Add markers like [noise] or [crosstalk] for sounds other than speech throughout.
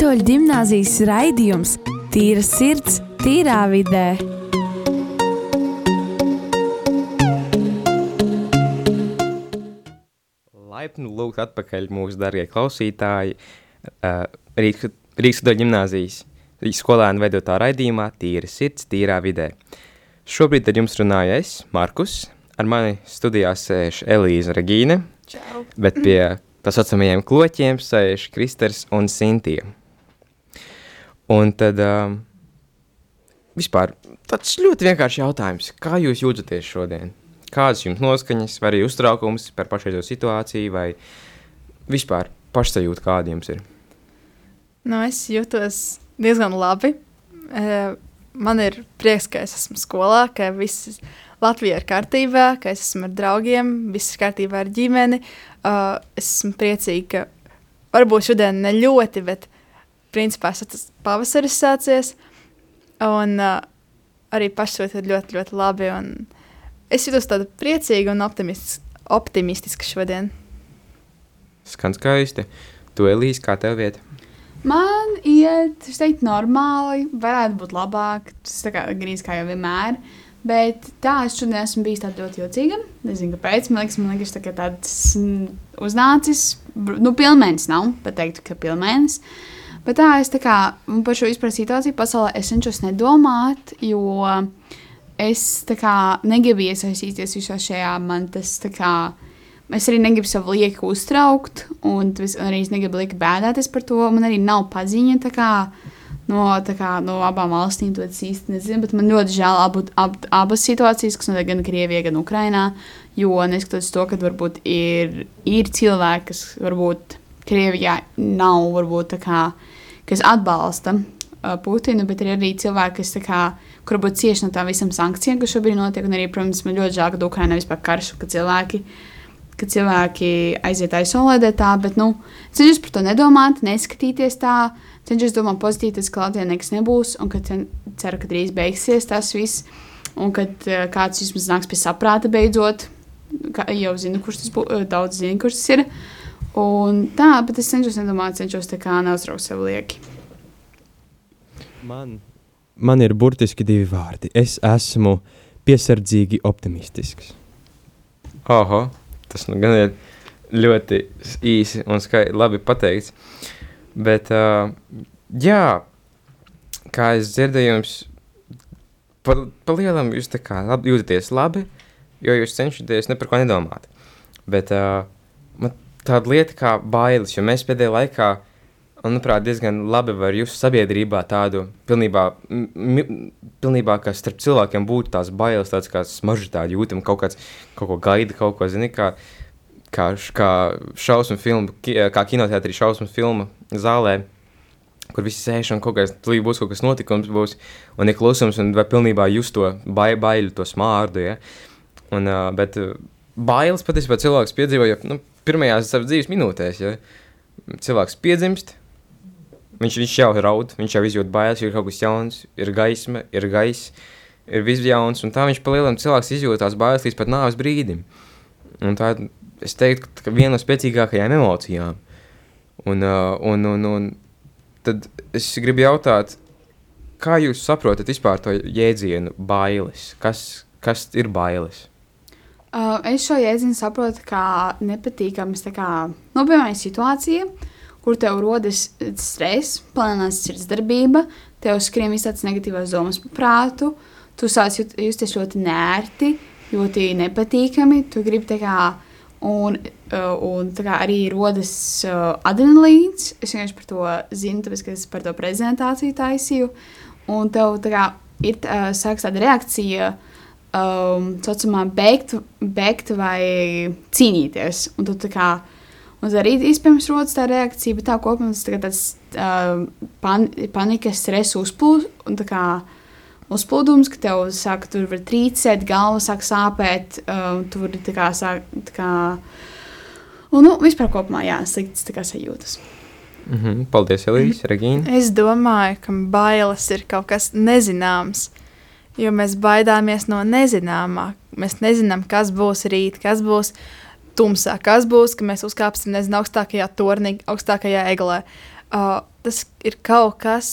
Katoļu gimnāzijas raidījums Tīra sirds, tīrā vidē. Laipni lūgt atpakaļ mūsu darbie klausītāji uh, Rīgas Katoļu gimnāzijas skolēnu veidotā raidījumā Tīra sirds, tīrā vidē. Šobrīd ar jums runāju es, Markus, ar mani studijā sēž Elīza Regīne, Čau. bet pie tā saucamajiem kloķiem sēž Kristers un Sintija. Un tad um, vispār tāds ļoti vienkāršs jautājums. Kā jūs jūtaties šodien? Kādas jums noskaņas, vai arī uztraukums par pašreizo situāciju, vai vispār pašsajūta, kāda jums ir? Nu, es jūtos diezgan labi. Eh, Man ir prieks, ka es esmu skolā, ka viss Latvijā ir kārtībā, ka es esmu ar draugiem, viss ir kārtībā ar ģimeni. Uh, es esmu priecīga, ka varbūt šodien ne ļoti, bet principā tas pavasaris sācies. Un uh, arī pašsūta ir ļoti, ļoti labi. Un es jūtos tāda priecīga un optimistiska, optimistiska šodien. Skan skaisti. Tu, Elīze, kā tev vieta? Man iet, es teiktu, normāli. Varētu būt labāk. Tas tā kā grīz kā jau vienmēr. Bet tā, es šodien esmu bijis tāda ļoti jocīga. Nezinu, kāpēc. Man liekas, man liekas tā tāds mm, uznācis. Nu, pilnēns nav, bet teiktu, ka pilnēns. Bet tā, es tā kā par šo vispār situāciju pasaulē es cenšos nedomāt, jo es tā kā negribu iesaistīties visā šajā. Man tas tā kā. Es arī negribu savu lieku uztraukt, un un arī es negribu liekt bēdāties par to. Man arī nav paziņa tā kā, no, kā, no abām valstīm, to es īsti nezinu. Bet man ļoti žēl abu, ab, abas situācijas, kas notiek gan Krievijā, gan Ukrajinā. Jo neskatoties to, ka varbūt ir, ir cilvēki, kas varbūt Krievijā nav, varbūt tā kā, kas atbalsta uh, Putinu, bet ir arī cilvēki, kas tā kā, kur varbūt cieši no tām visām sankcijām, kas šobrīd notiek. Un arī, protams, man ļoti žēl, ka Ukrainā vispār karš, ka cilvēki ka cilvēki aiziet aizsolēdē tā, bet, nu, cenšos par to nedomāt, neskatīties tā, cenšos domāt pozitīvi, ka Latvijā nekas nebūs, un ka ceru, ka drīz beigsies tas viss, un kad eh, kāds vismaz nāks pie saprāta beidzot, kā, jau zinu, kurš tas būs, daudz zinu, kurš tas ir, un tā, bet es cenšos nedomāt, cenšos tā kā neuztraukt sev lieki. Man, man ir burtiski divi vārdi. Es esmu piesardzīgi optimistisks. Oho, tas nu gan ir ļoti īsi un skaidri labi pateikts. Bet, uh, jā, kā es dzirdēju, jums pa, pa lielam jūs tā kā labi, jūtaties labi, jo jūs cenšaties ne par ko nedomāt. Bet uh, man tāda lieta kā bailes, jo mēs pēdējā laikā, manuprāt, diezgan labi var just sabiedrībā tādu pilnībā, pilnībā kā starp cilvēkiem būtu tās bailes, tāds kā smarža tāda jūtama, kaut kāds, kaut ko gaida, kaut ko, zini, kā, kā, kā šausmu filmu, kā kinoteātrī šausmu filmu zālē, kur visi sēž un kaut kāds, tūlīt būs kaut kas notikums būs, un ir klusums, un vai pilnībā just to bai, baiļu, to smārdu, ja, un, uh, bet uh, bailes patiesībā cilvēks piedzīvo, ja, nu, pirmajās savas dzīves minūtēs, ja, cilvēks piedzimst, Viņš, viņš jau raud, viņš jau izjūt bailes, ir kaut kas jauns, ir gaisma, ir gaiss, ir viss jauns. Un tā viņš palielinām cilvēks izjūt tās bailes līdz pat nāves brīdim. Un tā, es teiktu, ka viena no spēcīgākajām emocijām. Un, uh, un, un, un tad es gribu jautāt, kā jūs saprotat vispār to jēdzienu bailes? Kas, kas ir bailes? Uh, es šo jēdzienu saprotu kā nepatīkamas, tā kā, piemēram, situācija, kur tev rodas stress, palielinās sirdsdarbība, tev skrien visādas negatīvās domas par prātu, tu sāc jut, justies ļoti nērti, ļoti nepatīkami, tu gribi kā, un, uh, un kā arī rodas uh, adrenalīns, es vienkārši par to zinu, tāpēc, ka es par to prezentāciju taisīju, un tev kā ir uh, sāks tāda reakcija, um, saucamā, bēgt, bēgt vai cīnīties. Un tā kā, tad arī iespējams rodas tā reakcija, bet tā kopumā tas tā tāds um, pan, panikas, stresa uzplūs, un tā kā uzplūdums, ka tev sāk tur var trīcēt, galva sāk sāpēt, um, tu vari tā kā sāk, tā kā, un, nu, vispār kopumā, jā, sliktas tā kā sajūtas. Mm -hmm. Paldies, Elīze, Regīna. Es domāju, ka bailes ir kaut kas nezināms, jo mēs baidāmies no nezināmā. Mēs nezinām, kas būs rīt, kas būs tumsā, kas būs, ka mēs uzkāpsim nezinu, augstākajā tornī, augstākajā eglē. uh, tas ir kaut kas,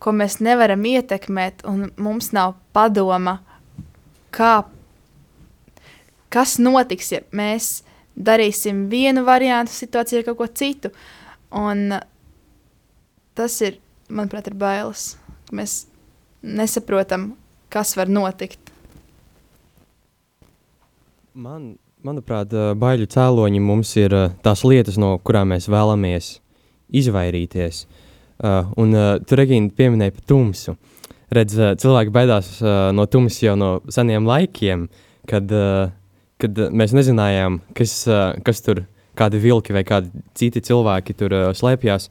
ko mēs nevaram ietekmēt, un mums nav padoma, kā, kas notiks, ja mēs darīsim vienu variantu situācijā, kaut ko citu. Un tas ir, manuprāt, ir bailes. Mēs nesaprotam, kas var notikt. Man, manuprāt, ā, baiļu cēloņi mums ir ā, tās lietas, no kurām mēs vēlamies izvairīties. Uh, un uh, tu, Regīna, pieminēji par tumsu. Redz, uh, cilvēki baidās uh, no tumsas jau no seniem laikiem, kad, uh, kad mēs nezinājām, kas, uh, kas tur, kādi vilki vai kādi citi cilvēki tur uh, slēpjas.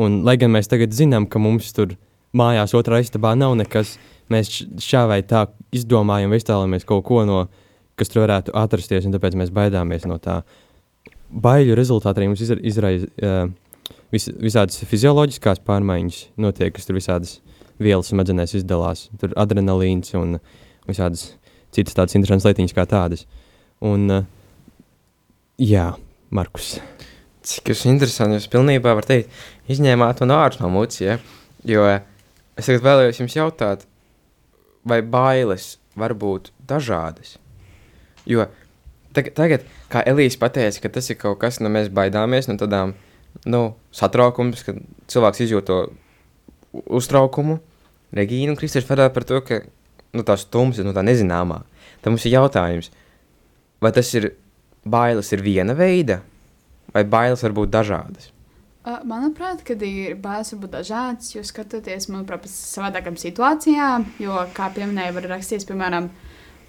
Un, lai gan mēs tagad zinām, ka mums tur mājās otrā istabā nav nekas, mēs šā vai tā izdomājam, iztēlojamies kaut ko no, kas tur varētu atrasties, un tāpēc mēs baidāmies no tā. Baiļu rezultātā arī mums izra- izraisa uh, vis, visādas fizioloģiskās pārmaiņas, notiek, kas tur visādas vielas smadzenēs izdalās. Tur adrenalīns un visādas citas tādas interesantas lietiņas kā tādas. Un, uh, jā, Markus. Cik jūs interesanti, jūs pilnībā varat teikt, izņēmāt man ārā no mucas, ja? jo es tagad vēlējos jums jautāt, vai bailes var būt dažādas? Jo tagad, tagad kā Elīze pateica, ka tas ir kaut kas, no mēs baidāmies no tādām, nu, satraukums, kad cilvēks izjūt to uztraukumu. Regīna un Kristers vadā par to, ka, nu, tā stums ir, nu, tā nezināmā. Tad mums ir jautājums, vai tas ir, bailes ir viena veida, vai bailes var būt dažādas? Uh, Manuprāt, kad ir bailes, var būt dažādas, jo skatoties, manuprāt, pēc savādākām situācijām, jo, kā pieminēja, var rakstīties, piemēram,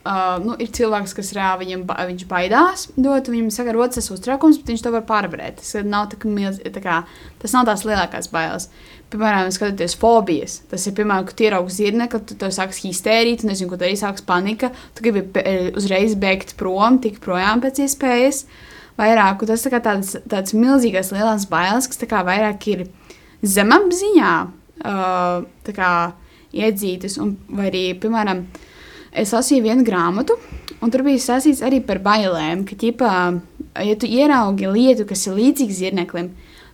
uh, nu, ir cilvēks, kas reāli viņam, ba viņš baidās dot, viņam saka, rodas tas uztraukums, bet viņš to var pārvarēt. Tas nav tā, milz, tā kā, tas nav tās lielākās bailes. Piemēram, skatoties fobijas, tas ir, piemēram, kad ieraugs zirnekli, tu to sāks histērīt, tu nezini, ko darīt, sāks panika, tu gribi pe- uzreiz bēgt prom, tik projām pēc iespējas vairāk. Un Tas tā kā tādas, tādas milzīgas, lielas bailes, kas vairāk ir zemapziņā uh, kā iedzītas. Un, vai arī, piemēram, es lasīju vienu grāmatu, un tur bija sasīts arī par bailēm, ka, ķipā, ja tu ieraugi lietu, kas ir līdzīga zirneklim,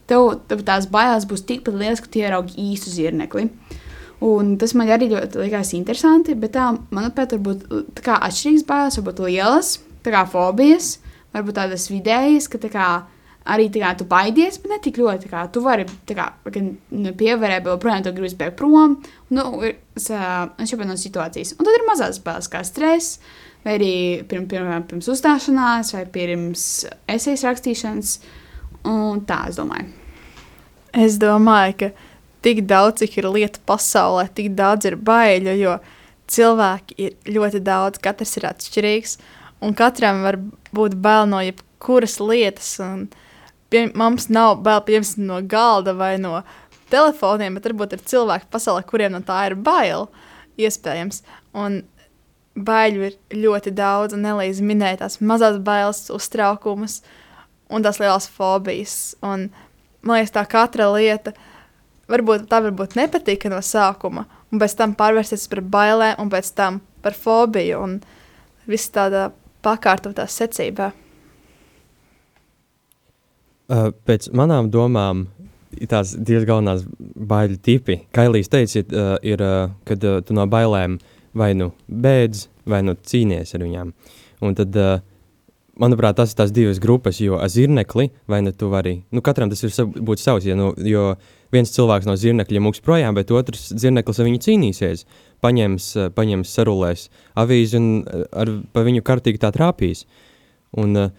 tev, tev tās bailes būs tikpat lielas, ka tu ieraugi īstu zirnekli. Un tas man arī ļoti likās interesanti, bet tā, manuprāt, varbūt tā kā atšķirīgas bailes, varbūt lielas, tā kā fobijas, varbūt tādas vidējas, ka tā kā, arī tā kā, tu baidies, bet ne tik ļoti. Kā, tu vari kā, gan, nu, pievērēt, bet joprojām tu gribi bēgt prom. Nu, ir, jau no situācijas. Un tad ir mazās bailes, kā stress, vai arī pirms, pirms, pirms uzstāšanās, vai pirms esejas rakstīšanas. Un tā, es domāju. Es domāju, ka tik daudz, cik ir lietu pasaulē, tik daudz ir baiļu, jo cilvēki ir ļoti daudz, katrs ir atšķirīgs, un katram var būt bail no jebkuras lietas. Pie, mums nav bail piemēram no galda vai no telefoniem, bet varbūt ir cilvēki pasaulē, kuriem no tā ir bail. Iespējams. Un baiļu ir ļoti daudz, un Elīze minēja tās mazās bailes, uztraukumus un tās lielās fobijas. Un, man liekas, tā katra lieta, varbūt tā varbūt nepatika no sākuma, un pēc tam pārvērsties par bailēm, un pēc tam par fobiju, un viss tādā pakārtotā secībā. Uh, pēc manām domām, tās divas galvenās baiļu tipi. Kā Elīze teica, ir, uh, ir uh, kad uh, tu no bailēm vai nu bēdz, vai nu cīnies ar viņām. Un tad, uh, manuprāt, tas ir tās divas grupas, jo zirnekli vai nu tu vari, nu katram tas ir būt savs, ja, nu, jo viens cilvēks no zirnekļa mūks projām, bet otrs zirneklis ar viņu cīnīsies, uh, paņems sarulēs avīzi un uh, ar, pa viņu kartīgi tā trāpīs. Un uh,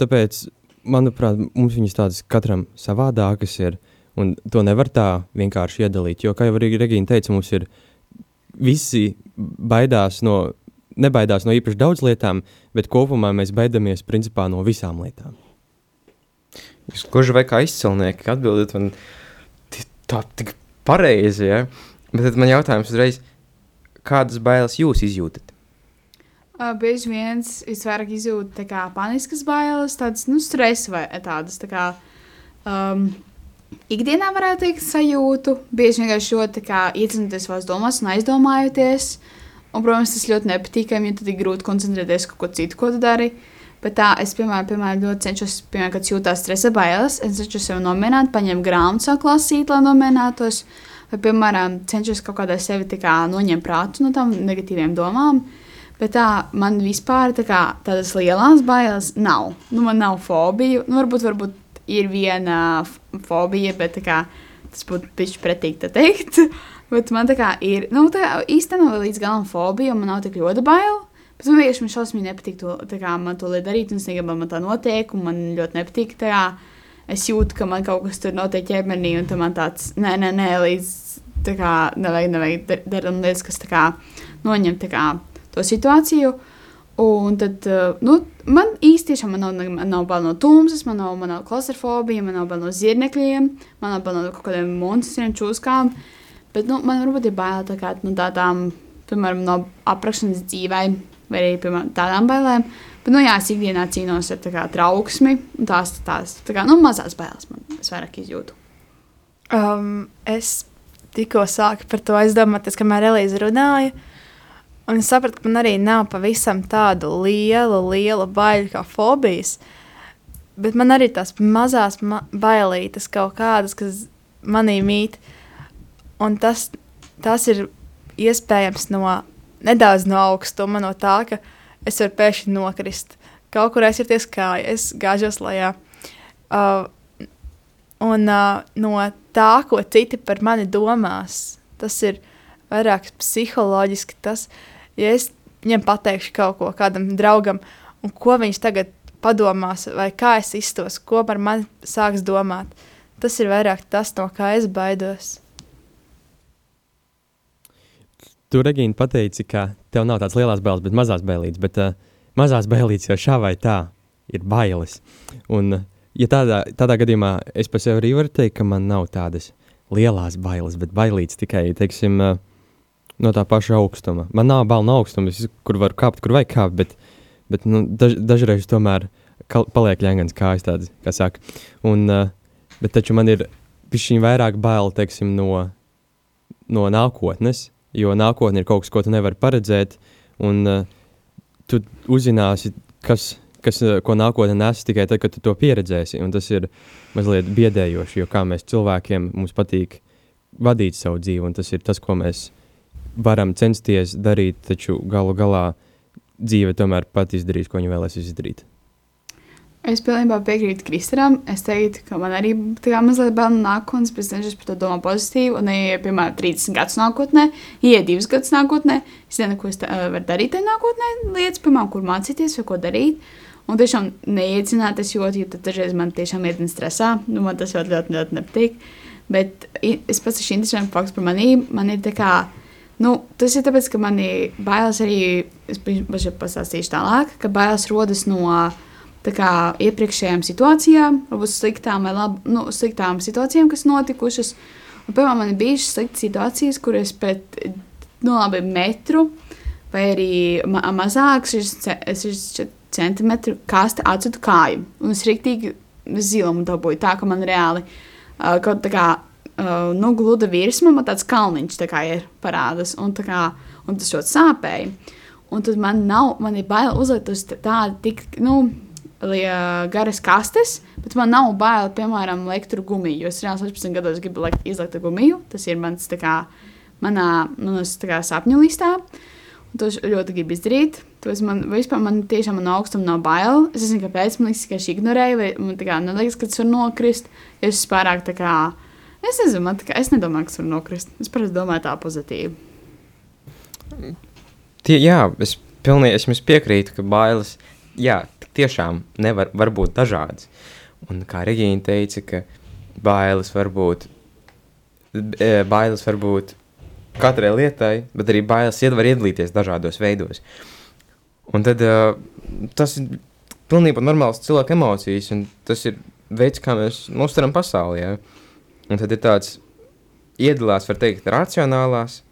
tāpēc manuprāt, mums viņas tādas katram savādākas ir, un to nevar tā vienkārši iedalīt, jo, kā jau arī Regīna teica, mums ir visi baidās no, nebaidās no īpaši daudz lietām, bet kopumā mēs baidamies principā no visām lietām. Jūs gluži vai kā izcilnieki atbildat man tā tik pareizi, ja? Bet tad man jautājums uzreiz, kādas bailes jūs izjūtat? Uh, bieži vien es vairāk izjūtu kā paniskas bailes, tādas nu, stresa vai tādas. Tā kā, um, ikdienā varētu teikt, sajūtu. Bieži vienkārši ļoti iedzinoties savās domās un aizdomājoties. Un, protams, tas ļoti nepatīkami, jo tad ir grūti koncentrēties uz kaut ko citu, ko tu dari. Bet tā, es, piemēram, piemēram ļoti cenšos, piemēram, kad jūtos stresa bailes, es cenšos sev nomierināt, paņemt grāmatu, sāku lasīt, lai nomierinātos. Vai, piemēram, cenšos kaut kādā sevi kā, noņemt prātu no tām negatīvām domām. Bet tā, man vispār tā kā, tādas lielas bailes nav. Nu, man nav fobiju. Nu, varbūt, varbūt ir viena fobija, bet kā, tas būtu bijis pretīgi te teikt. [laughs] Bet man tā kā ir, nu, tā kā īstenībā nav līdz galam fobija, un man nav tik ļoti bail. Bet man vienkārši šausmīgi nepatīk to, kā, man to darīt, un es negribu, man tā notiek, un man ļoti nepatīk. Tā, es jūtu, ka man kaut kas tur notiek ķermenī, un man tāds, nē, nē, nē līdz tā kā nevajag, nevajag darīt lietas, kas tā kā noņem tā kā to situāciju. Un tad, nu, man īstenībā man nav, man nav bail no tumsas, man nav, man nav klaustrofobija, man nav bail no zirnekļiem, man nav bail no kaut kādiem monstriem, čūskām. Bet nu, man varbūt ir bail tā kā, no tādām, piemēram, no aprakšanas dzīvē, vai arī piemēram, tādām bailēm. Bet, nu, jā, es ikdienā cīnos ar kā, trauksmi, tās tās tā kā, nu, mazās bailes man vairāk izjūtu. Um, es tikko sāku par to aizdomāties, kamēr Elīze runāja. Un es sapratu, ka man arī nav pavisam tādu lielu, lielu baiļu kā fobijas. Bet man arī tās mazās ma bailītes kaut kādas, kas manī mīt. Un tas, tas ir iespējams no nedaudz no augstuma, no tā, ka es varu pēkšņi nokrist. Kaut kur aizsirties kāja, es gāžos lejā. Uh, un uh, no tā, ko citi par mani domās, tas ir vairāk psiholoģiski. Tas, ja es viņam pateikšu kaut ko kādam draugam, un ko viņš tagad padomās, vai kā es iztos, ko par mani sāks domāt, tas ir vairāk tas, no kā es baidos. Tu, Regīna, pateici, ka tev nav tādas lielas bailes, bet mazās bailītes. Bet uh, mazās bailītes jau šā vai tā ir bailes. Un, ja tādā, tādā gadījumā es par sevi arī varu teikt, ka man nav tādas lielas bailes, bet bailītes tikai, teiksim, uh, no tā paša augstuma. Man nav bail no augstuma, kur var kāpt, kur vajag kāpt, bet, bet nu, daž, dažreiz tomēr paliek ļaungans kājas tādas, kā saka. Un, uh, bet taču man ir pišķiņ vairāk bail, teiksim, no, no nākotnes, jo nākotnē ir kaut kas, ko tu nevari paredzēt, un uh, tu uzzināsi, kas, kas, uh, ko nākotnē nes tikai tad, kad tu to pieredzēsi. Un tas ir mazliet biedējoši, jo kā mēs cilvēkiem mums patīk vadīt savu dzīvi, un tas ir tas, ko mēs varam censties darīt, taču galu galā dzīve tomēr pat izdarīs, ko viņa vēlēs izdarīt. Es pilnībā piekrītu Kristēnam. Es teiktu, ka man arī tā mazliet bail no nākotnes, bet es cenšos par to domāt pozitīvi. Un, ja, piemēram, 30 gadus nākotnē, ja 2 gadus nākotnē, es nezinu, ko es varu darīt tajā nākotnē, lietas, piemēram, kur mācīties vai ko darīt. Un tiešām neiedzināt, es jūtu, jo tad dažreiz man tiešām iedina stresā. Nu, man tas ļoti, ļoti, ļoti nepatīk. Bet es pats esmu interesants fakts par manīm. Man ir tā kā, nu, tas ir tāpēc, ka man ir bailes arī, es pastāstīšu tālāk, ka bailes rodas no kā, iepriekšējām situācijām, varbūt sliktām vai lab, nu, sliktām situācijām, kas notikušas. Un, piemēram, man ir bijušas sliktas situācijas, kur es pēc nu, labi, metru vai arī ma mazāk, 6 centimetru kāstu atsutu kāju. Un es rīktīgi zilumu dabūju tā, ka man reāli uh, kaut tā kā uh, nu, gluda virsma, man tāds kalniņš tā kā ir parādas, un, kā, un tas ļoti sāpēja. Un tad man nav, man ir bail uzlikt uz tādu tik, nu, garas kastes, bet man nav bail, piemēram, likt tur gumiju. Jo es reāli 16 gados gribu likt, izlikt gumiju. Tas ir mans, kā, manā manas, kā, sapņu listā. Un to es ļoti gribu izdarīt. Tas man vispār man tiešām no augstuma nav bail. Es nezinu, kāpēc man liekas, ka es ignorēju, vai man kā neliekas, ka tas var nokrist. Es pārāk tā kā, es nezinu, man kā, es nedomāju, ka tas var nokrist. Es parasti domāju tā pozitīvi. Tie, jā, es pilnīgi es piekrītu, ka bailes, jā, tiešām nevar var būt dažādas. Un kā Regīna teica, ka bailes var būt, e, bailes var būt katrai lietai, bet arī bailes var iedalīties dažādos veidos. Un tad uh, tas ir pilnībā normāls cilvēka emocijas, un tas ir veids, kā mēs uztveram pasauli. Ja? Un tad ir tāds iedalās, var teikt, racionālās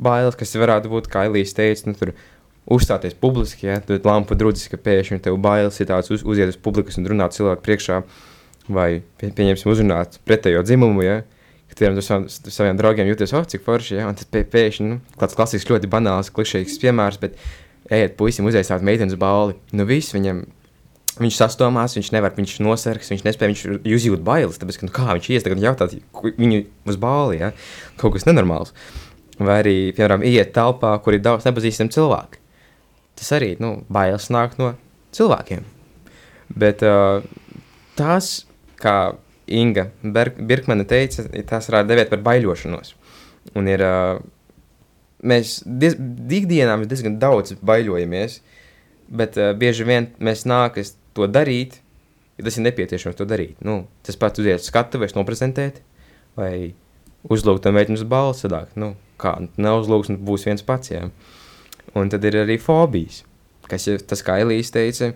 bailes, kas varētu būt, kā Elīze teica, nu, tur uzstāties publiski, ja tu lampu drudzis, ka pēkšņi tev bailes ir tāds uz, uziet uz publikas un runāt cilvēku priekšā, vai pie, pieņemsim uzrunāt pretējo dzimumu, ja, ka tiem saviem, saviem draugiem jūties, oh, cik forši, ja, un tad pē, pēkšņi, nu, kāds klasisks ļoti banāls, klišīgs piemērs, bet ejiet puisim uzaicināt meitenes balli, nu viss viņam viņš sastomās, viņš nevar, viņš nosargs, viņš nespēja, viņš izjūt bailes, tāpēc, ka, nu, kā viņš ies tagad jautāt viņu uz bāli, ja? kaut kas nenormāls. Vai arī, piemēram, iet telpā, kur ir daudz nepazīstami cilvēki. Tas arī, nu, bailes nāk no cilvēkiem. Bet uh, tās, kā Inga Birkmane teica, tās varētu devēt par baiļošanos. Un ir, uh, mēs diez, ikdienā mēs diezgan daudz baiļojamies, bet uh, bieži vien mēs nākas to darīt, ja tas ir nepieciešams to darīt. Nu, tas pats uziet skatu, vai noprezentēt, vai uzlūgt tam uz balvu sadāk. Nu, kā, neuzlūgs, un būs viens pats, jā. Un tad ir arī fobijas, kas ir tas, kā Elīze teica,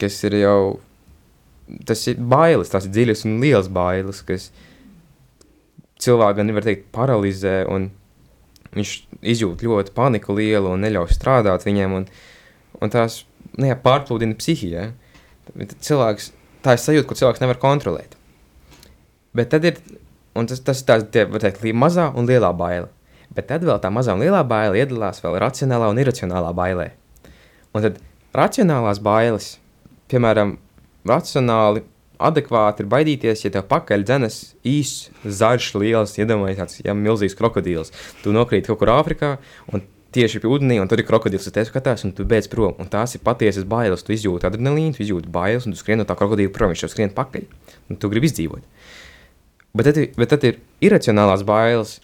kas ir jau, tas ir bailes, tās ir dziļas un lielas bailes, kas cilvēku gan nevar teikt paralizē, un viņš izjūt ļoti paniku lielu un neļauj strādāt viņiem, un, un tās ne, pārplūdina psihijā. Cilvēks, tā ir sajūta, ko cilvēks nevar kontrolēt. Bet tad ir, un tas, tas ir tās, tie, var teikt, mazā un lielā baila. Bet tad vēl tā mazā un lielā baila iedalās vēl racionālā un iracionālā bailē. Un tad racionālās bailes, piemēram, racionāli, adekvāti ir baidīties, ja tev pakaļ dzenas īsts, zaļš, liels, iedomājies tāds ja, milzīgs krokodils. Tu nokrīt kaut kur Āfrikā, un tieši pie ūdenī, un tur ir krokodils, tev skatās, un tu beidz prom. Un tās ir patiesas bailes. Tu izjūti adrenalīnu, tu izjūti bailes, un tu skrien no tā krokodila prom, viņš jau skrien pakaļ. Un tu gribi izdzīvot. Bet tad, bet tad ir iracionālās bailes,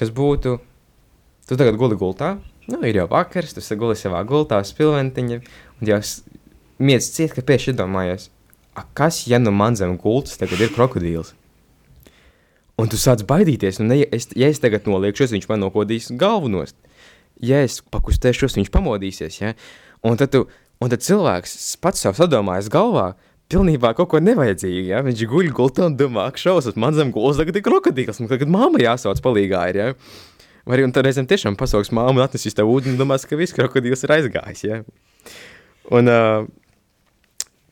kas būtu, tu tagad guli gultā, nu, ir jau vakars, tu guli savā gultā, spilventiņa, un jau miedz ciet, ka pēkšņi iedomājies, "A, kas, ja nu man zem gultas tagad ir krokodils? Un tu sāc baidīties, un ne, ja es, ja es tagad noliekšos, viņš man nokodīs galvu nost. Ja es pakustēšos, viņš pamodīsies, ja? Un tad, tu, un tad cilvēks pats sev sadomājas galvā, pilnībā kaut ko nevajadzīgu, ja? Viņš guļ gultā un domā, ak, šausmas, man zem gultas tagad ir krokodils, un tagad māma jāsauc palīgā ir, ja? Arī un tad reizēm tiešām pasauks māmu un atnesīs tev ūdeni un domās, ka viss krokodils ir aizgājis, ja? Un, uh,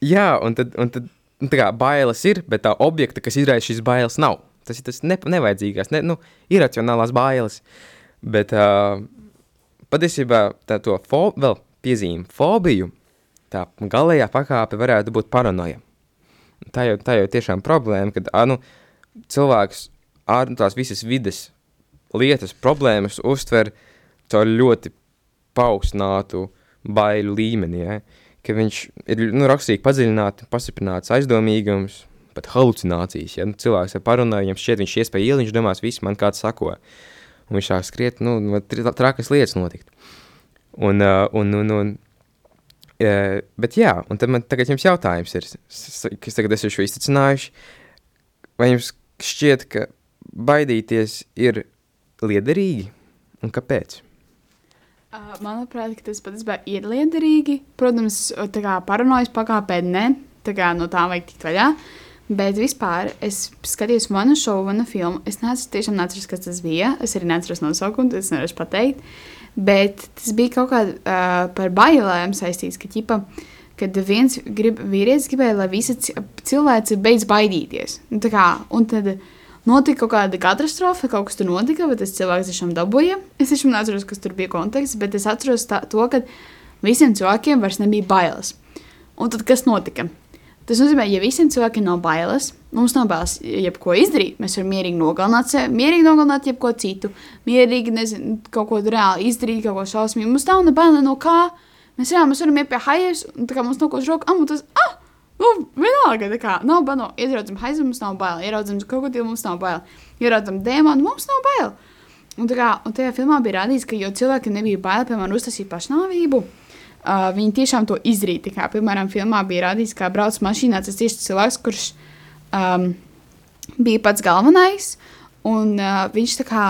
jā, un tad, un tad nu, tā kā bailes ir, bet tā objekta, kas izraisa šīs bailes, nav. Tas ir tas ne, nevajadzīgās, ne, nu, iracionālās bailes. Bet uh, patiesībā tā to fo, vēl piezīme, fobiju, tā galējā pakāpe varētu būt paranoja. Tā jau, tā jau tiešām problēma, kad ā, nu, cilvēks ar tās visas vides lietas, problēmas uztver caur ļoti paaugstinātu baiļu līmeni, ja? ka viņš ir nu, rakstīgi padziļināti, pastiprināts aizdomīgums, pat halucinācijas. Ja? Nu, cilvēks ar paranoju, viņam šķiet, viņš ies pa ielu, viņš domās, viss man kāds sako. Un viņš sāk skriet, nu, nu, tra- trakas lietas notikt. Un, uh, un, un, un, uh, bet jā, un tad man tagad jums jautājums ir, kas tagad esmu šo izticinājuši, vai jums šķiet, ka baidīties ir liederīgi un kāpēc? Uh, Manuprāt, tas patiesībā ir liederīgi. Protams, tā kā paranojas pakāpē, ne. Tā kā no tā vajag tikt vaļā. Bet vispār es skatījos manu šovu, manu filmu. Es neatceros, tiešām neatceros, kas tas bija. Es arī neatceros nosaukumu, tas nevaru pateikt. Bet tas bija kaut kā uh, par bailēm saistīts, ka ķipa, kad viens grib, vīrietis gribēja, lai visi ci- cilvēci beidz baidīties. Tā kā, un tad notika kaut kāda katastrofa, kaut kas tur notika, bet tas cilvēks tiešām dabūja. Es tiešām neatceros, kas tur bija konteksts, bet es atceros tā, to, ka visiem cilvēkiem vairs nebija bailes. Un tad kas notika? Tas nozīmē, ja visiem cilvēkiem nav bailes, mums nav bailes jebko izdarīt. Mēs varam mierīgi nogalināt sevi, mierīgi nogalināt jebko citu, mierīgi nezinu, kaut ko reāli izdarīt, kaut ko šausmīgu. Mums nav ne baila no kā. Mēs, jā, mēs varam iet pie haijas, un tā kā mums nokož roka, ah, un tas, ah, nu, vienalga, tā kā nav baila. Ieraudzam haizu, mums nav baila. Ieraudzam krokodilu, mums nav baila. Ieraudzam dēmonu, mums nav baila. Un, kā, un tajā filmā bija rādīts, ka, jo cilvēkiem nebija bail, piemēram, uztaisīt pašnāvību, uh, viņi tiešām to izdarīja. Kā, piemēram, filmā bija rādīts, kā brauc mašīnā tas tieši cilvēks, kurš um, bija pats galvenais, un uh, viņš tā kā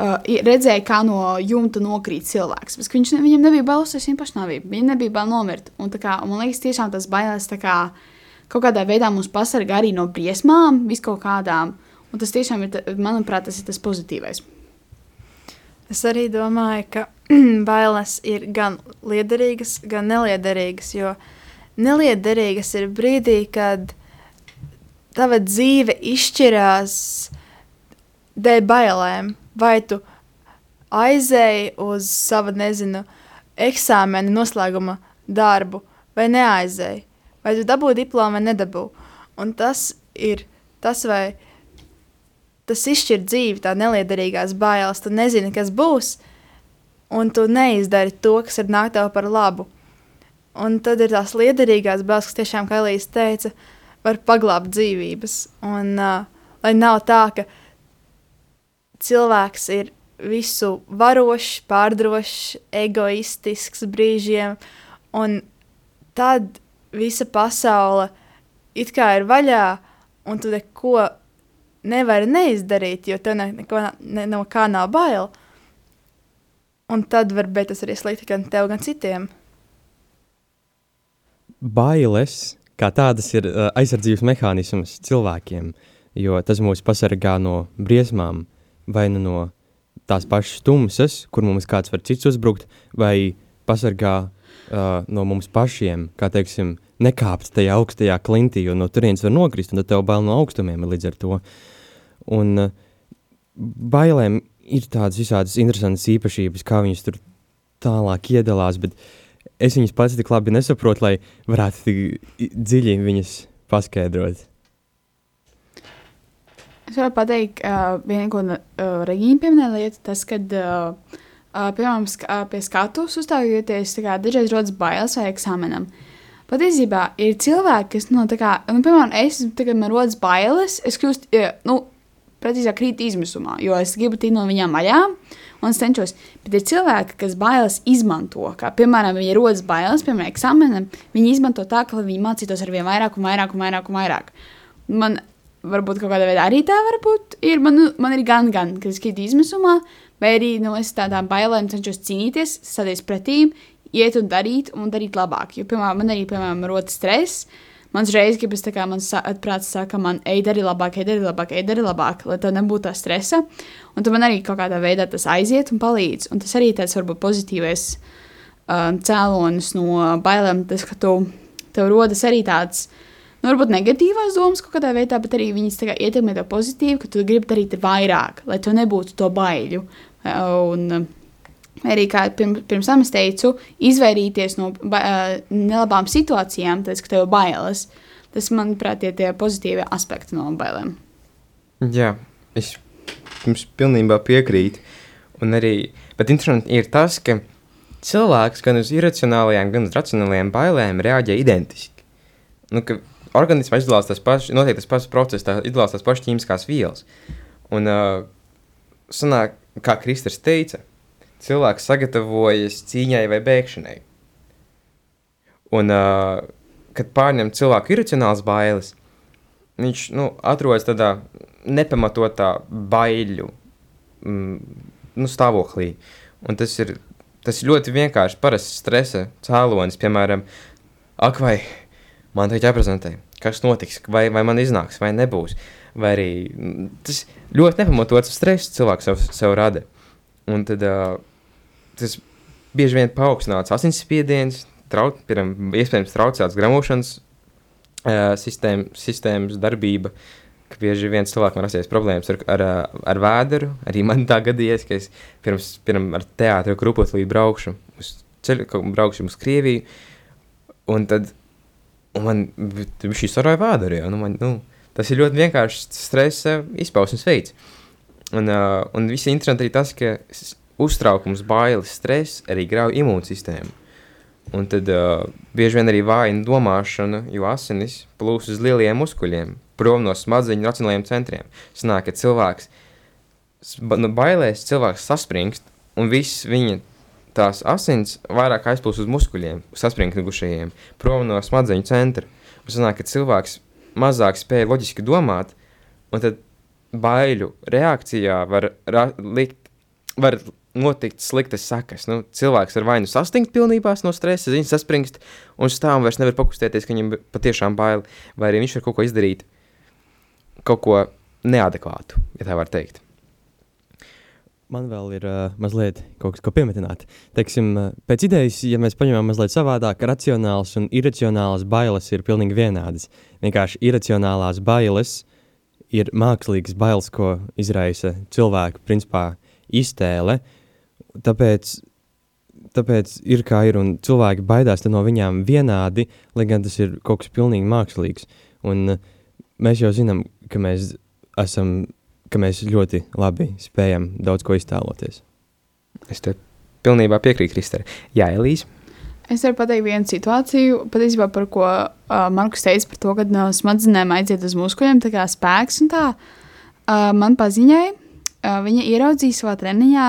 uh, redzēja, kā no jumta nokrīt cilvēks. Bet viņš, viņam nebija bail uztaisīt pašnāvību, viņam nebija bail nomirt. Un, kā, man liekas, tiešām tas bailes tā kā kaut kādā veidā mūs pasargā arī no briesmām, vis kaut kādām. Un tas tiešām ir, manuprāt, tas ir tas pozitīvais. Es arī domāju, ka [clears throat] bailes ir gan liederīgas, gan neliederīgas. Jo neliederīgas ir brīdī, kad tava dzīve izšķirās dēļ bailēm. Vai tu aizēji uz savu, nezinu, eksāmena noslēguma darbu, vai neaizēji. vai tu dabū diplomu vai nedabū. Un tas ir tas, vai tas izšķir dzīvi, tā neliederīgās bailes. Tu nezini, kas būs, un tu neizdari to, kas ir nāk tev par labu. Un tad ir tās liederīgās bailes, kas tiešām, kā Elīze teica, var paglābt dzīvības. Un uh, lai nav tā, ka cilvēks ir visu varošs, pārdrošs, egoistisks brīžiem, un tad visa pasaule it kā ir vaļā, un tu neko nevari neizdarīt, jo tev ne, neko, ne, no kā nav bail. Un tad var būt tas arī slikti gan tev, gan citiem. Bailes kā tādas ir uh, aizsardzības mehānisms cilvēkiem, jo tas mūs pasargā no briesmām, vai nu no tās pašas tumsas, kur mums kāds var cits uzbrukt, vai pasargā uh, no mums pašiem, kā teiksim, nekāpt tajā augstajā klintī, jo no turienes var nokrist, un tad tev bail no augstumiem līdz ar to. Un uh, bailēm ir tādas visādas interesantas īpašības, kā viņas tur tālāk iedalās, bet es viņas pats tik labi nesaprotu, lai varētu tik dziļi viņas paskaidrot. Es varu pateikt, uh, viena, ko uh, Regīna pieminēja, lieta, tas, kad, uh, uh, piemēram, sk uh, pie skatuves uzstājoties, kā, dažreiz rodas bailes vai eksāmenam. Patiesībā ir cilvēki, kas, nu, kā, nu, piemēram, es, tagad man rodas bailes, es kļūstu, ja, nu, precīzāk krīt izmisumā, jo es gribu tikt no viņām vaļā, un es cenšos, bet ir cilvēki, kas bailes izmanto, kā, piemēram, viņi rodas bailes, piemēram, eksāmenam, viņi izmanto tā, ka viņi mācītos ar vien vairāk un vairāk un vairāk un vairāk. Man varbūt kaut kādā veidā arī tā var būt. Ir, man, nu, man ir gan, gan, kad es krītu izmisumā, vai arī nu, es tādām bailēm cenšos cīnīties, stāties pretī, iet un darīt, un darīt labāk. Jo, piemēram, man arī, piemēram, rodas stress. Mans reizes gribas, kā mans prāts saka, man, ej, dari labāk, ej, dari labāk, ej, dari labāk, lai tev nebūtu tā stresa. Un tad man arī kaut kādā veidā tas aiziet un palīdz. Un tas arī tāds varbūt pozitīvais um, cēlonis no bailēm, tas, ka tu, tev rodas arī tāds nu, varbūt negatīvās domas kaut kādā veidā, bet arī viņas ietekmē to pozitīvi, ka tu gribi darīt vairāk, lai tu nebūtu to baiļu. Un, Arī kā pirms, pirms tam es teicu, izvairīties no ba nelabām situācijām, tas, ka tev ir bailes. Tas, manuprāt, ir tie pozitīvie aspekti no bailēm. Jā, es jums pilnībā piekrītu. Un arī, bet interesanti ir tas, ka cilvēks gan uz iracionālajām, gan uz racionālajām bailēm reaģē identiski. Nu, ka organismā izdalās tas pats, notiek tas pats process, tā izdalās tas pats ķīmiskās vielas. Un, uh, sanāk, kā Kristers teica, cilvēks sagatavojas cīņai vai bēgšanai. Un, uh, kad pārņem cilvēku iracionāls bailes, viņš nu, atrodas tādā nepamatotā baiļu mm, nu, stāvoklī. Un tas ir, tas ir ļoti vienkārši parasts stresa cēlonis, piemēram, ak vai man tagad jāprezentē, kas notiks, vai, vai man iznāks, vai nebūs. Vai arī mm, tas ļoti nepamatots stress cilvēks sev, sev rada. Un tad uh, tas bieži vien paaugstināts asinsspiediens, trau, piram, iespējams traucēts gramošanas uh, sistēma, sistēmas darbība, bieži vien cilvēkam var rasties problēmas ar, ar, ar vēderu. Arī man tā gadījies, ka es pirms, pirms ar teātru grupu līdz braukšu uz ceļu, braukšu uz Krieviju, un tad Un man šī sarāja vēdā. Nu, man, nu, tas ir ļoti vienkāršs stresa izpausmes veids. Un, uh, un viss interesanti arī tas, ka uztraukums, bailes, stress arī grauj imūnsistēmu. Un tad uh, bieži vien arī vājina domāšana, jo asinis plūs uz lieliem muskuļiem, prom no smadzeņu racionālajiem centriem. Sanāk, ka cilvēks nu, bailēs, cilvēks saspringst, un viss viņa tās asins vairāk aizplūst uz muskuļiem, saspringtušajiem, prom no smadzeņu centra. Un sanāk, ka cilvēks mazāk spēja loģiski domāt, un tad baiļu reakcijā var, likt, var notikt sliktas sekas. Nu, cilvēks ar vainu sastingt pilnībā no stresa, ziņas saspringst, un stāv un vairs nevar pakustēties, ka viņam patiešām bail, vai arī viņš var kaut ko izdarīt, kaut ko neadekvātu, ja tā var teikt. Man vēl ir uh, mazliet kaut kas, ko piemetināt. Teiksim, pēc idejas, ja mēs paņemam mazliet savādāk, racionāls un iracionāls bailes ir pilnīgi vienādas. Vienkārši iracionālās bailes ir mākslīgas bailes, ko izraisa cilvēku principā iztēle. Tāpēc tāpēc ir kā ir, un cilvēki baidās no viņām vienādi, lai gan tas ir kaut kas pilnīgi mākslīgs. Un uh, mēs jau zinām, ka mēs esam, ka mēs ļoti labi spējam daudz ko iztēloties. Es te pilnībā piekrītu Kristērai. Jā, Elīze. Es varu pateikt vienu situāciju, patiesībā par ko uh, Markus teica, par to, ka no smadzenēm aiziet uz muskuļiem, tā kā spēks un tā. Uh, man paziņai, uh, viņa ieraudzīja savā treniņā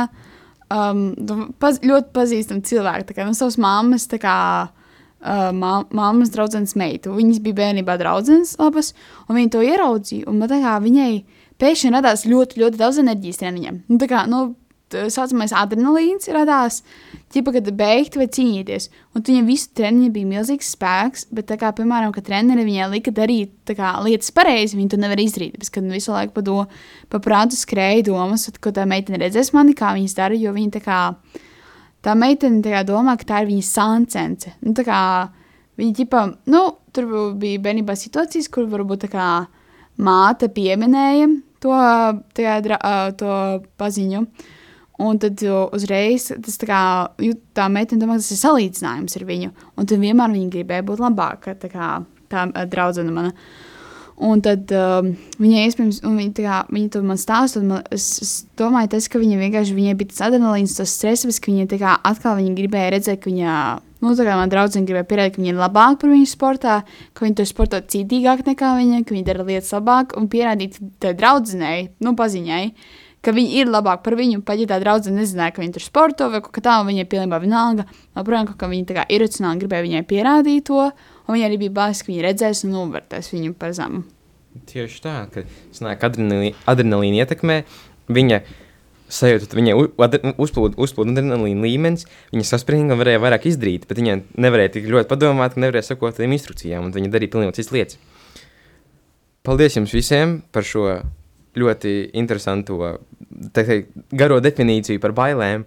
um, paz, ļoti pazīstamu cilvēku, tā kā no savas mammas, tā kā uh, mammas draudzenes meitu. Viņas bija bērnībā draudzenes labas, un viņa to ieraudzīja, un tā kā viņai pēkšņi radās ļoti, ļoti daudz enerģijas treniņiem. Nu, tā kā, nu, tā saucamais adrenalīns radās, ķipa, kad beigti vai cīnīties. Un viņam visu treniņu bija milzīgs spēks, bet, tā kā, piemēram, kad treneri viņai lika darīt kā, lietas pareizi, viņi to nevar izdarīt. Tāpēc, kad visu laiku pa, do, pa prātu skrēja domas, ko tā meitene redzēs mani, kā viņas dara, jo viņa tā kā, tā meitene tā kā domā, ka tā ir viņas sancence. Nu, tā kā, viņa ķipa, nu, tur bija bērnībā situācijas, kur varbūt tā kā māte pieminēja to, tajā, to paziņu. Un tad uzreiz tas tā kā tā meitene domā, tas ir salīdzinājums ar viņu. Un tad vienmēr viņa gribēja būt labāka, tā kā tā draudzene mana. Un tad um, viņa iespējams, un viņa, kā, viņa to man stāsta, un man, es, es domāju, tas, ka viņa vienkārši, viņai bija tas adrenalīns, tas stress, ka viņa kā atkal viņa gribēja redzēt, ka viņa, nu, tā kā man draudzene gribēja pierādīt, ka viņa ir labāka par viņu sportā, ka viņa to sporto cītīgāk nekā viņa, ka viņa dara lietas labāk, un pierādīt tai draudzenei, nu, paziņai, ka viņi ir labāki par viņu. Pat ja tā draudzene nezināja, ka viņi tur sporto vai kaut kā tādu, viņai pilnībā vienalga. Joprojām, ka viņi tā kā iracionāli gribēja viņai pierādīt to, un viņi arī bija baisi, ka viņi redzēs un novērtēs viņu par zemu. Tieši tā, ka sanāk, adrenalīna, adrenalīna ietekmē viņa sajūta, viņai uzplūda uzplūd adrenalīna līmenis, viņa saspringta un varēja vairāk izdarīt, bet viņa nevarēja tik ļoti padomāt, nevarēja sakot tādām instrukcijām, un viņa darīja pilnīgi citas lietas. Paldies jums visiem par šo ļoti interesantu, teikt, garo definīciju par bailēm.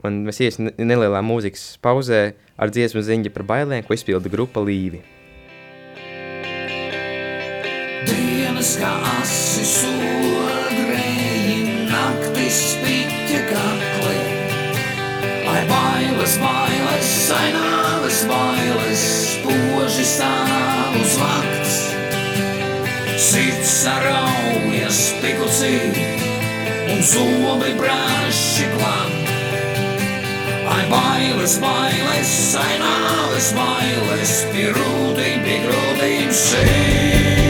Un mēs iesim nelielā mūzikas pauzē ar dziesmu ziņu par bailēm, ko izpilda grupa Līvi. Dienas kā asi sodrēji, naktis piķa kakli. Ai bailes, bailes, saināles, bailes, spoži stāv uz vakts. Sirds saraujas pikucī un zobi brāši klāt. Ai bailes, bailes, saināles, bailes, pie rūtīm, pie grūtīm šeit.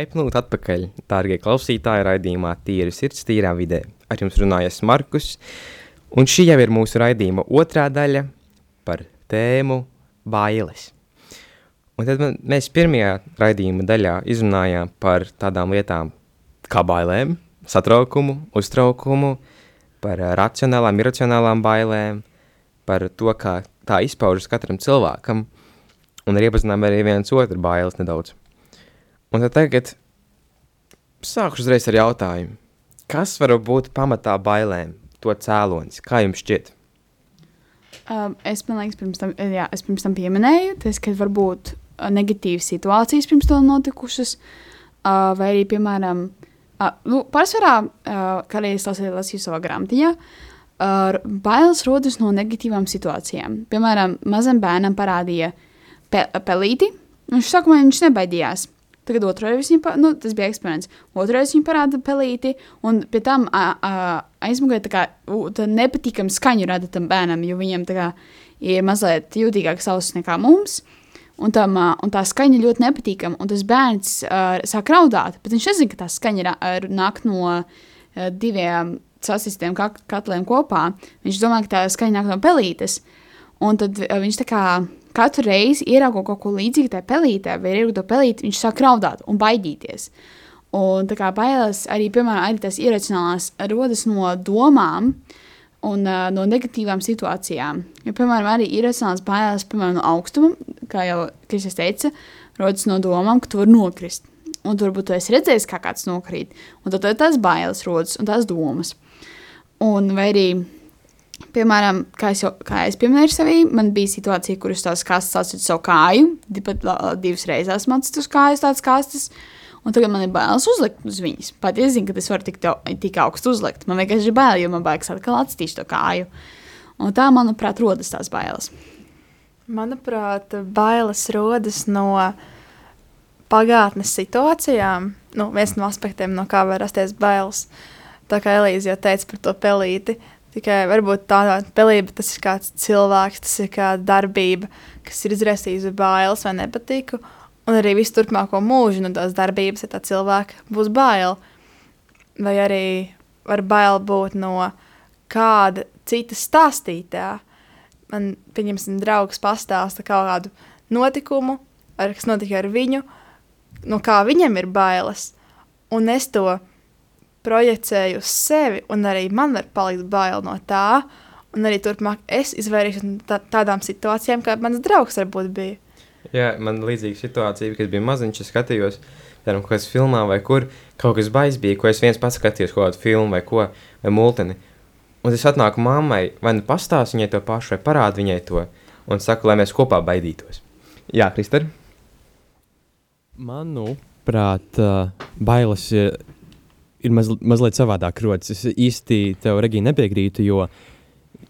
Laipni atpakaļ, dārgie klausītāji, raidījumā Tīra sirds, tīrā vidē. Ar jums runājas Markus, un šī jau ir mūsu raidījuma otrā daļa par tēmu bailes. Un tad man, mēs pirmajā raidījuma daļā izrunājām par tādām lietām kā bailēm, satraukumu, uztraukumu, par racionālām, iracionālām bailēm, par to, kā tā izpaužas katram cilvēkam, un arī iepazinām arī viens otru bailes nedaudz. Un tad tagad sākšu uzreiz ar jautājumu. Kas var būt pamatā bailēm, to cēlonis? Kā jums šķiet? Um, es, tam, jā, es pirms tam pieminēju, tas, ka varbūt uh, negatīvas situācijas pirms tam notikušas, uh, vai arī, piemēram, uh, nu, pārsvarā, uh, arī es lasīju, lasīju savā grāmatiņā, uh, bailes rodas no negatīvām situācijām. Piemēram, mazam bērnam parādīja pe pelīti, un viņš sākumā viņš nebaidījās. Tagad otrreiz viņa, nu, tas bija eksperiments. Otrreiz viņa parāda pelīti, un pie tam aizmugurē tā kā tā nepatīkama skaņa rada tam bērnam, jo viņam tā kā ir mazliet jūtīgāks ausis nekā mums. Un, tam, un tā skaņa ļoti nepatīkama. Un tas bērns uh, sāk raudāt, bet viņš nezina, ka tā skaņa ar- nāk no uh, diviem sasistiem katliem kopā. Viņš domā, ka tā skaņa nāk no pelītes. Un tad uh, viņš tā kā katru reizi ieraugot kaut ko līdzīgu tajā pelītē, vai ieraugot to pelīti, viņš sāk raudāt un baidīties. Un tā kā bailes arī, piemēram, arī tas iracionālās rodas no domām un uh, no negatīvām situācijām. Jo, piemēram, arī iracionālās bailes, piemēram, no augstuma, kā jau Kristis teica, rodas no domām, ka tu vari nokrist. Un tur varbūt tu esi redzējis, kā kāds nokrīt. Un tad tas bailes rodas un tās domas. Un vai arī, piemēram, kā es, jau, kā es pieminēju sevī, man bija situācija, kur es tās kastes atsitu savu kāju, pat divas reizes esmu atsitu uz kājas tādas kastes. Un tagad man ir bailes uzlikt uz viņas. Pat es zinu, ka tas var tik, tik augstu uzlikt. Man vienkārši ir bail, jo man baigs atkal atstīt to kāju. Un tā, manuprāt, rodas tās bailes. Manuprāt, bailes rodas no pagātnes situācijām. Nu, viens no aspektiem, no kā var rasties bailes. Tā kā Elīze jau teica par to pelīti. Tikai varbūt tā pelība tas ir kāds cilvēks, tas ir kāda darbība, kas ir izraisījusi bailes vai nepatiku. Un arī visu turpmāko mūžu no tās darbības, ja tā cilvēka būs bail. Vai arī var bail būt no kāda cita stāstītā man, pieņemsim, draugs pastāsta kaut kādu notikumu, ar, kas notika ar viņu, no kā viņam ir bailes, un es to projicēju uz sevi, un arī man var palikt bail no tā, un arī turpmāk es izvairīšos no tā, tādām situācijām, kā mans draugs varbūt bija. Jā, man līdzīga situācija, kad bija maziņš, es skatījos, piemēram, kaut kādas filmā vai kur, kaut kas baigs bija, ko es viens pats skatījos, kaut kādu filmu vai ko, vai multeni. Un es atnāku mammai, vai nu pastāstu viņai to pašu, vai parādu viņai to, un saku, lai mēs kopā baidītos. Jā, Krister? Manuprāt, bailes ir, maz, mazliet savādāk rodas. Es īsti tev, Regīna, nepiekrītu, jo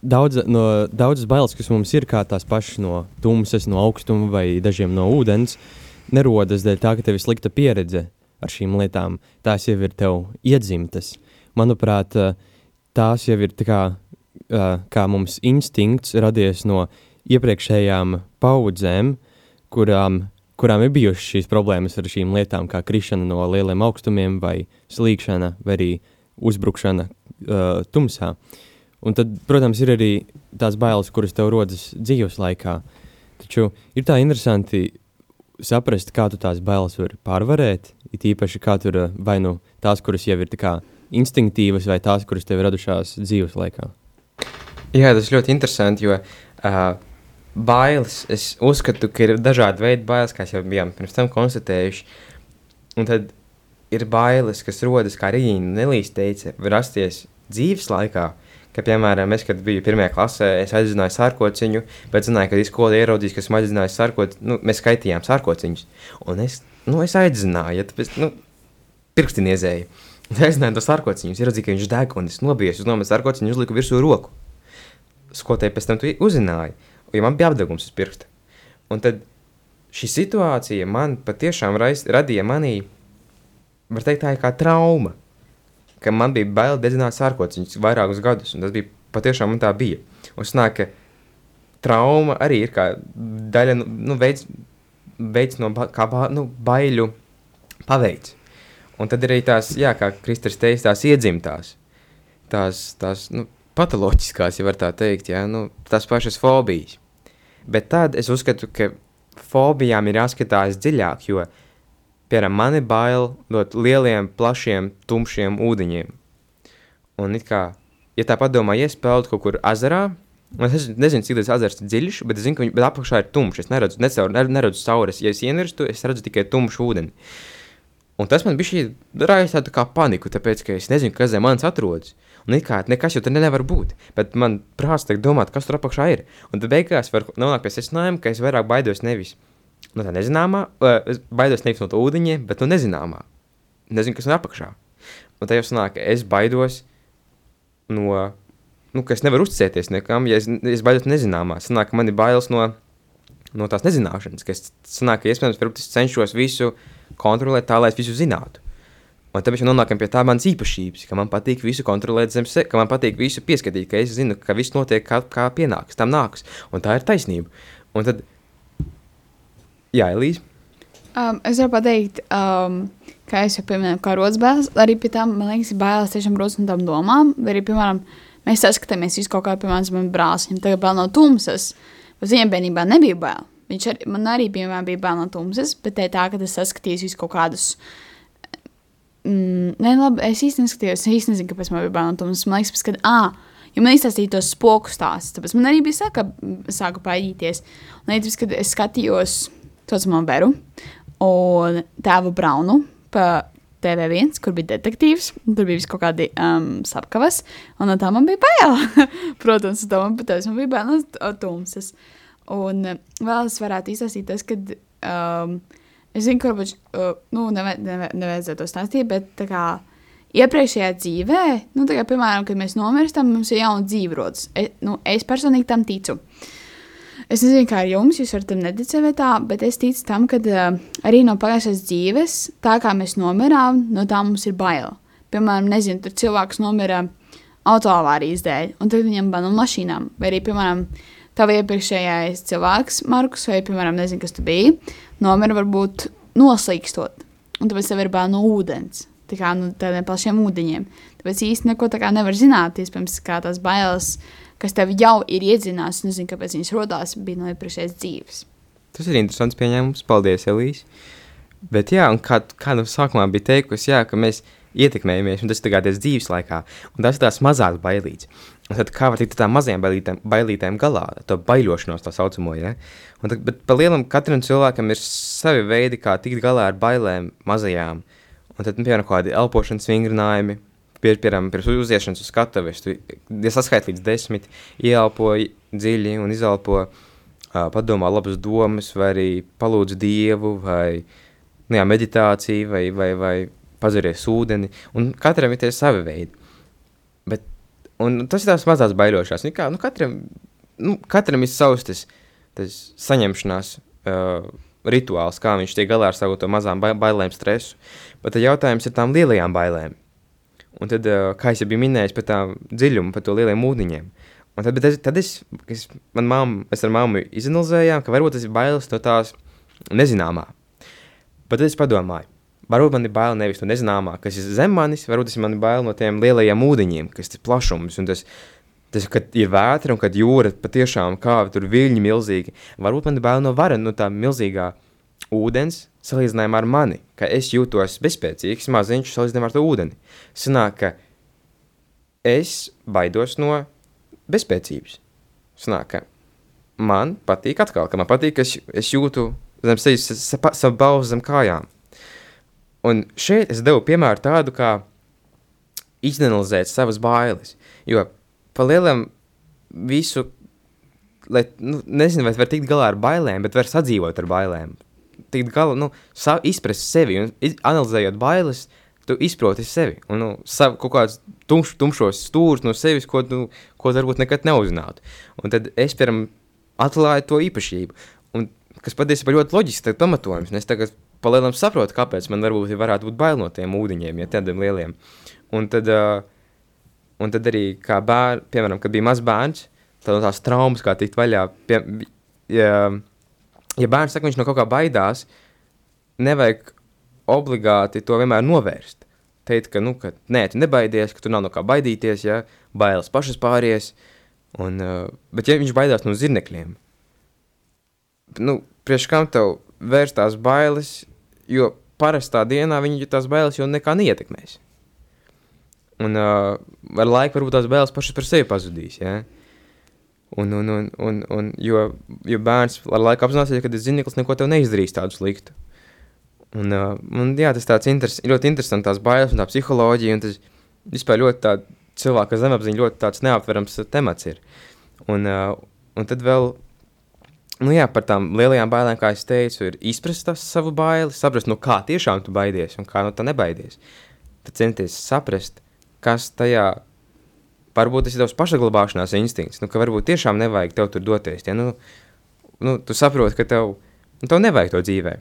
daudz, no, daudzas bailes, kas mums ir, kā tās pašas no tumsas, no augstuma vai dažiem no ūdens, nerodas dēļ tā, ka tev ir slikta pieredze ar šīm lietām. Tās jau ir tev iedzimtas. Manuprāt, tās jau ir tā kā, kā mums instinkts radies no iepriekšējām paudzēm, kurām, kurām ir bijušas šīs problēmas ar šīm lietām, kā krišana no lieliem augstumiem, vai slīkšana, vai arī uzbrukšana uh, tumsā. Un tad, protams, ir arī tās bailes, kuras tev rodas dzīves laikā. Taču ir tā interesanti saprast, kā tu tās bailes vari pārvarēt. It īpaši kā tur uh, vai nu tās, kuras jau ir kā instinktīvas, vai tās, kuras tev ir radušās dzīves laikā. Jā, tas ļoti interesanti, jo uh, bailes, es uzskatu, ka ir dažādi veidi bailes, kā jau bijām pirms tam konstatējuši. Un tad ir bailes, kas rodas, kā Rīna Nelīs teica, rasties dzīves laikā. Ka, piemēram, es, kad biju pirmajā klasē, es aizdzināju sārkociņu, bet zināju, ka skola ieraudzīs, ka esmu aizzinājis sārkociņu, nu, mēs skaitījām sārkociņus. Un es, nu, es aizdzināju, ja tāpēc, nu, pirksti niezēju. Es aizdzināju to sārkociņu, ieraudzīju, ka viņš deg, un es nobijos uz nomas sārkociņu, uzliku virsū roku. Skolotāji pēc tam to uzzināja, jo man bija apdegums uz pirksta. Un tad šī situācija man patiešām rais, radīja manī, var teikt, tā kā trauma, ka man bija bail dedzināt sārkociņus vairākus gadus, un tas bija patiešām man tā bija. Un sanāk, ka trauma arī ir kā daļa, nu, nu veids, veids no ba, kā ba, nu, baiļu paveids. un tad arī tās, jā, kā Kristers teica, tās iedzimtās, tās, tās nu, patoloģiskās, ja var tā teikt, jā, nu, tās pašas fobijas. Bet tad es uzskatu, ka fobijām ir jāskatās dziļāk, jo, piemēram, man ir bail no lieliem, plašiem, tumšiem ūdeņiem. Un it kā, ja tā padomā, ja es peldu kaut kur ezerā, es nezinu, cik tas ezers ir dziļš, bet es zinu, ka viņš apakšā ir tumšs, es neredzu, necaur, neredzu cauri, ja es ienirstu, es redzu tikai tumšu ūdeni. Un tas man bija rādījis tādu kā paniku, tāpēc, ka es nezinu, kas zem manis atrodas. Un kā nekas jau tur nevar būt. Bet man prāts tiek domāt, kas tur apakšā ir. Un tad beigās var nonākt pie secinājuma, ka es vairāk baidos nevis no tā nezināmā, es baidos nevis no tā ūdeņa, bet no nezināmā. Nezinu, kas ir apakšā. Un tā jau sanāk, ka es baidos no, nu, ka es nevaru uzticēties nekam, ja es, es baidos nezināmā. Sanāk, ka man ir bailes no, no tās nezināšanas, ka es, sanāk, ka iespējams, varbūt es cenšos visu kontrolēt tā, lai es visu zinātu. Un tāpēc mēs nonākam pie tā manas īpašības, ka man patīk visu kontrolēt zem sevis, ka man patīk visu pieskatīt, ka es zinu, ka viss notiek kā, kā pienāks, tam nāks. Un tā ir taisnība. Un tad, jā, Elīze. Um, es varu pateikt, um, kā es jau pieminēju, kā rodas. Arī pie tām, man liekas, bailes tiešām rodas no tām domām. Vai arī, piemēram, mēs saskatāmies visu kaut kā, piemēram, brālim, tagad bail no tumsas. Bet viņam bērnībā nebija bail. Viņš ar, man arī, piemēram, bija bail no tumsas, bet tā, tā ka es saskatīju visu kaut kādus. Mm, nē, labi, es īstenībā neskatījos, es īstenībā nezinu, kāpēc man bija bail no tumsas. Man liekas, ka, ah, Jo man izstāstīja tos spoku stāstus, tāpēc man arī bija saka, sāka paīties. Un arī tas, kad es skatījos to man veru un tēvu Braunu pa TV1, kur bija detektīvs, tur bija kaut kādi um, sapkavas, un no tā man bija bail. [laughs] Protams, tā man, man bija bail no tumsas. Un vēl es varētu izstāstīt tas, ka um, es zinu, ka varbūt, uh, nu, neve, neve, nevajadzētu to stāstīt, bet tā kā iepriekšējā dzīvē, nu, kā, piemēram, kad mēs nomirstam, mums ir jauna dzīve rodas. Es, nu, es personīgi tam ticu. Es nezinu, kā ar jums, jūs varat tam neticēt, tā, bet es ticu tam, ka uh, arī no pagājušās dzīves, tā kā mēs nomirām, no tā mums ir bail. Piemēram, nezinu, tur cilvēks nomira autoavārijas dēļ, un tad viņam bija no mašīnām, vai arī, piemēram, tava iepriekšējais cilvēks, Markus, vai, piemēram, nezinu, kas tu biji, nomira varbūt noslīkstot, un tāpēc tev ir bail no ūdens tā kā, nu, tādiem plašiem ūdeņiem. Tāpēc īsti neko tā nevar zināt. Iespējams, kā tās bailes, kas tev jau ir iedzinās, nezinu, kāpēc viņas rodās, bija no iepriekšējās dzīves. Tas ir interesants pieņēmums. Paldies, Elīze. Bet, jā, un kā, kā nu sākumā bija teikusi, jā, ka mēs ietekmējamies, un tas ir tagad dzīves laikā, un tas ir tās mazās bailītes. Un tad kā var tikt ar tām mazajām bailītēm, bailītēm galā, to baiļošanos tā saucamo, ja? Un tad, bet pa lielam katram cilvēkam ir savi veidi, kā tikt galā ar bailēm mazajām, Un tad, nu, piemēram, kādi elpošanas vingrinājumi, pie, piemēram, pirms uziešanas uz skatuves, tu ja saskait līdz desmit, ieelpo dziļi un izelpo, uh, padomā labas domas, vai arī palūdz Dievu, vai nu, jā, meditāciju, vai, vai, vai pazaries ūdeni, un katram ir tie savi veidi. Bet, un tas ir tās mazās baiļošās, nu, kā, nu, katram, nu, katram ir savs tas, tas saņemšanās uh, rituāls, kā viņš tiek galā ar savu to mazām bailēm, stresu. Bet jautājums ir tām lielajām bailēm. Un tad, kā jau biju minējis par tā dziļumu, par to lieliem ūdeņiem. Un tad, es, tad es, es, mamma, es ar mammu izanalizējām, ka varbūt tas ir bailes no tās nezināmā. Bet tad es padomāju, varbūt man ir bail nevis no nezināmā, kas ir zem manis, varbūt tas man ir bail no tiem lielajiem ūdeņiem, kas ir plašums tas, tas, kad ir vētra un kad jūra patiešām kāva tur viļņi milzīgi. Varbūt man ir bail no vara, no tā milzīgā ūdens, salīdzinājumā ar mani, ka es jūtos bezspēcīgs, maziņš salīdzinājumā ar to ūdeni. Sanāk, ka es baidos no bezspēcības. Sanāk, ka man patīk atkal, ka man patīk, ka es, es jūtu zem sevis savu balvu zem kājām. Un šeit es devu piemēru tādu, kā izanalizēt savas bailes, jo pa lielam visu, lai, nu, nezinu, vai var tikt galā ar bailēm, bet var sadzīvot ar bailēm tikt galā, nu, izprast sevi un iz, analizējot bailes, tu izproti sevi un nu, savu kaut kādus tumš, tumšos stūrus no sevis, ko, nu, ko varbūt nekad neuzzinātu. Un tad es, piemēram, atklāju to īpašību, un, kas patiesībā ļoti loģiski pamatojums, es tagad palielam saprotu, kāpēc man varbūt varētu būt bail no tiem ūdeņiem, ja tādiem lieliem. Un tad, uh, un tad arī, kā bērns, piemēram, kad bija mazs bērns, tad no tās traumas, kā tikt vaļā, pie, ja, ja bērns saka, viņš no kaut kā baidās, nevajag obligāti to vienmēr novērst. Teikt, ka, nu, ka nē, tu nebaidies, ka tu nav no kā baidīties, ja bailes pašas pāries. Un, uh, bet, ja viņš baidās no zirnekļiem, nu, priekš kam tev vērst tās bailes, jo parastā dienā viņi tās bailes jau nekā neietekmēs. Un uh, ar laiku varbūt tās bailes pašas par sevi pazudīs. Ja? Un, un, un, un, un, jo, jo bērns ar laiku apzināsies, ka tas zineklis neko tev neizdarīs tādu sliktu. Un, uh, un, jā, tas tāds interes, ļoti interesants, tās bailes un tā psiholoģija, un tas vispār ļoti tā cilvēka zemapziņa ļoti tāds neaptverams temats ir. Un, uh, un tad vēl, nu jā, par tām lielajām bailēm, kā es teicu, ir izprast tas savu baili, saprast, no kā tiešām tu baidies un kā no tā nebaidies. Tad centies saprast, kas tajā, varbūt tas ir tavs pašaglabāšanās instinkts, nu, ka varbūt tiešām nevajag tev tur doties, ja, nu, nu, tu saproti, ka tev, nu, tev nevajag to dzīvē.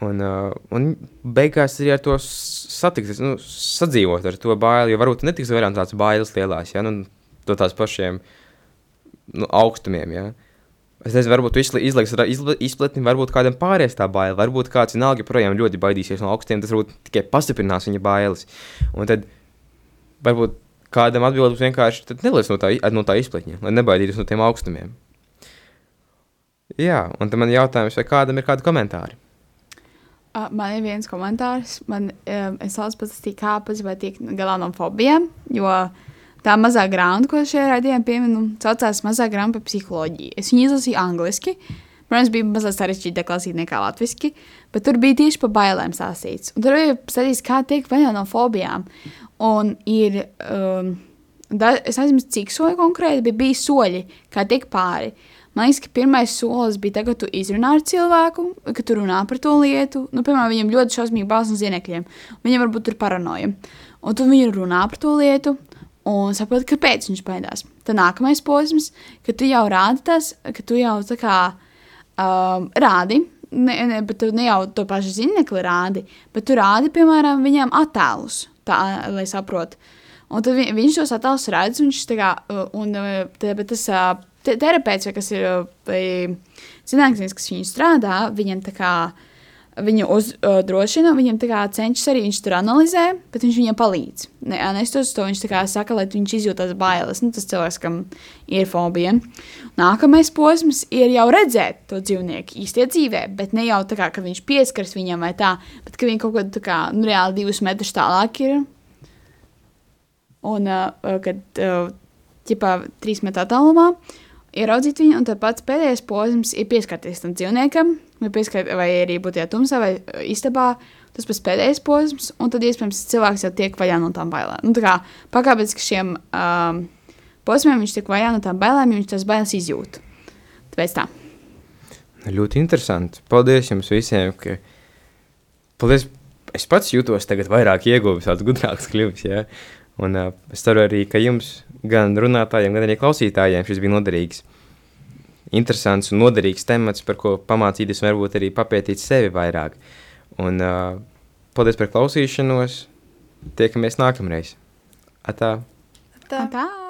Un, uh, un beigās arī ar to satikties, nu, sadzīvot ar to baili, jo varbūt netiks vairāk tādas bailes lielās, ja, nu, to tās pašiem nu, augstumiem, ja. Es nezinu, varbūt izlaiks izpletni, varbūt kādam pāries tā baila, varbūt kāds vienalga projām ļoti baidīsies no augstiem, tas varbūt tikai pastiprinās viņa bailes. Un tad varbūt kādam atbildēt vienkārši neliec no tā, no tā izpletņa, lai nebaidītos no tiem augstumiem. Jā, un tad man jautājums, vai kādam ir kādi komentāri? Man ir viens komentārs. Man, um, es saucu pastāstīt, kā vai tiek galā no fobijām, jo tā mazā grāmata, ko šajā raidījumā pieminu, saucās mazā grāmata par psiholoģiju. Es viņu izlasīju angliski. Protams, bija mazliet sarežģītāk lasīt nekā latviešu, bet tur bija tieši par bailēm stāstīts. Un tur bija stāstīts, kā tiek vaļā no fobijām. Un ir, um, da, es nezinu, cik soļi konkrēti, bet bija soļi, kā tiek pāri. Man liekas, ka pirmais solis bija tas, ka tu izrunā ar cilvēku, ka tu runā par to lietu. Nu, piemēram, viņam ļoti šausmīgi bāzes no zinekļiem. Viņam varbūt ir paranoja. Un tu viņu runā par to lietu un saproti, kāpēc viņš baidās. Tad nākamais posms, kad tu jau rādi tas, ka tu jau tā kā um, rādi. Ne, ne, bet tu ne jau to pašu zinekli rādi, bet tu rādi, piemēram, viņam attēlus, tā, lai saprotu. Un tad vi, viņš tos attēlus redz, viņš tā kā, un, tā, tas te, terapeits, vai kas ir vai zinātnēs, kas viņu strādā, viņam tā kā viņu uzdrošina, viņam tā kā cenšas arī, viņš tur analizē, bet viņš viņam palīdz. Ne, nestos to viņš tā kā saka, lai viņš izjūtas bailes, nu tas cilvēks, kam ir fobija. Nākamais posms ir jau redzēt to dzīvnieku īstie dzīvē, bet ne jau tā kā, ka viņš pieskars viņam vai tā, bet ka viņi kaut kad tā kā, nu reāli divus metrus tālāk ir. Un, uh, kad, uh, ķipā, trīs metru attālumā, uh, ieraudzīt viņu, un tāpat pēdējais posms ir pieskarties tam dzīvniekam, vai, pieskart, vai arī būt tajā tumsā vai uh, istabā. Tas pats pēdējais posms, un tad iespējams cilvēks jau tiek vaļā no tām bailēm. Nu, tā kā pakāpeniski šiem um, posmiem viņš tiek vaļā no tām bailēm, jo viņš tās bailes izjūt. Tāpēc tā. Ļoti interesanti. Paldies jums visiem. Ka... Paldies. Es pats jūtos tagad vairāk ieguvis, tāds gudrāks kļuvis. Ja? Un uh, es ceru arī, ka jums gan runātājiem, gan arī klausītājiem šis bija noderīgs. Interesants un noderīgs temats, par ko pamācīties, varbūt arī papētīt sevi vairāk. Un, uh, paldies par klausīšanos. Tiekamies nākamreiz. Atā! Atā. Atā.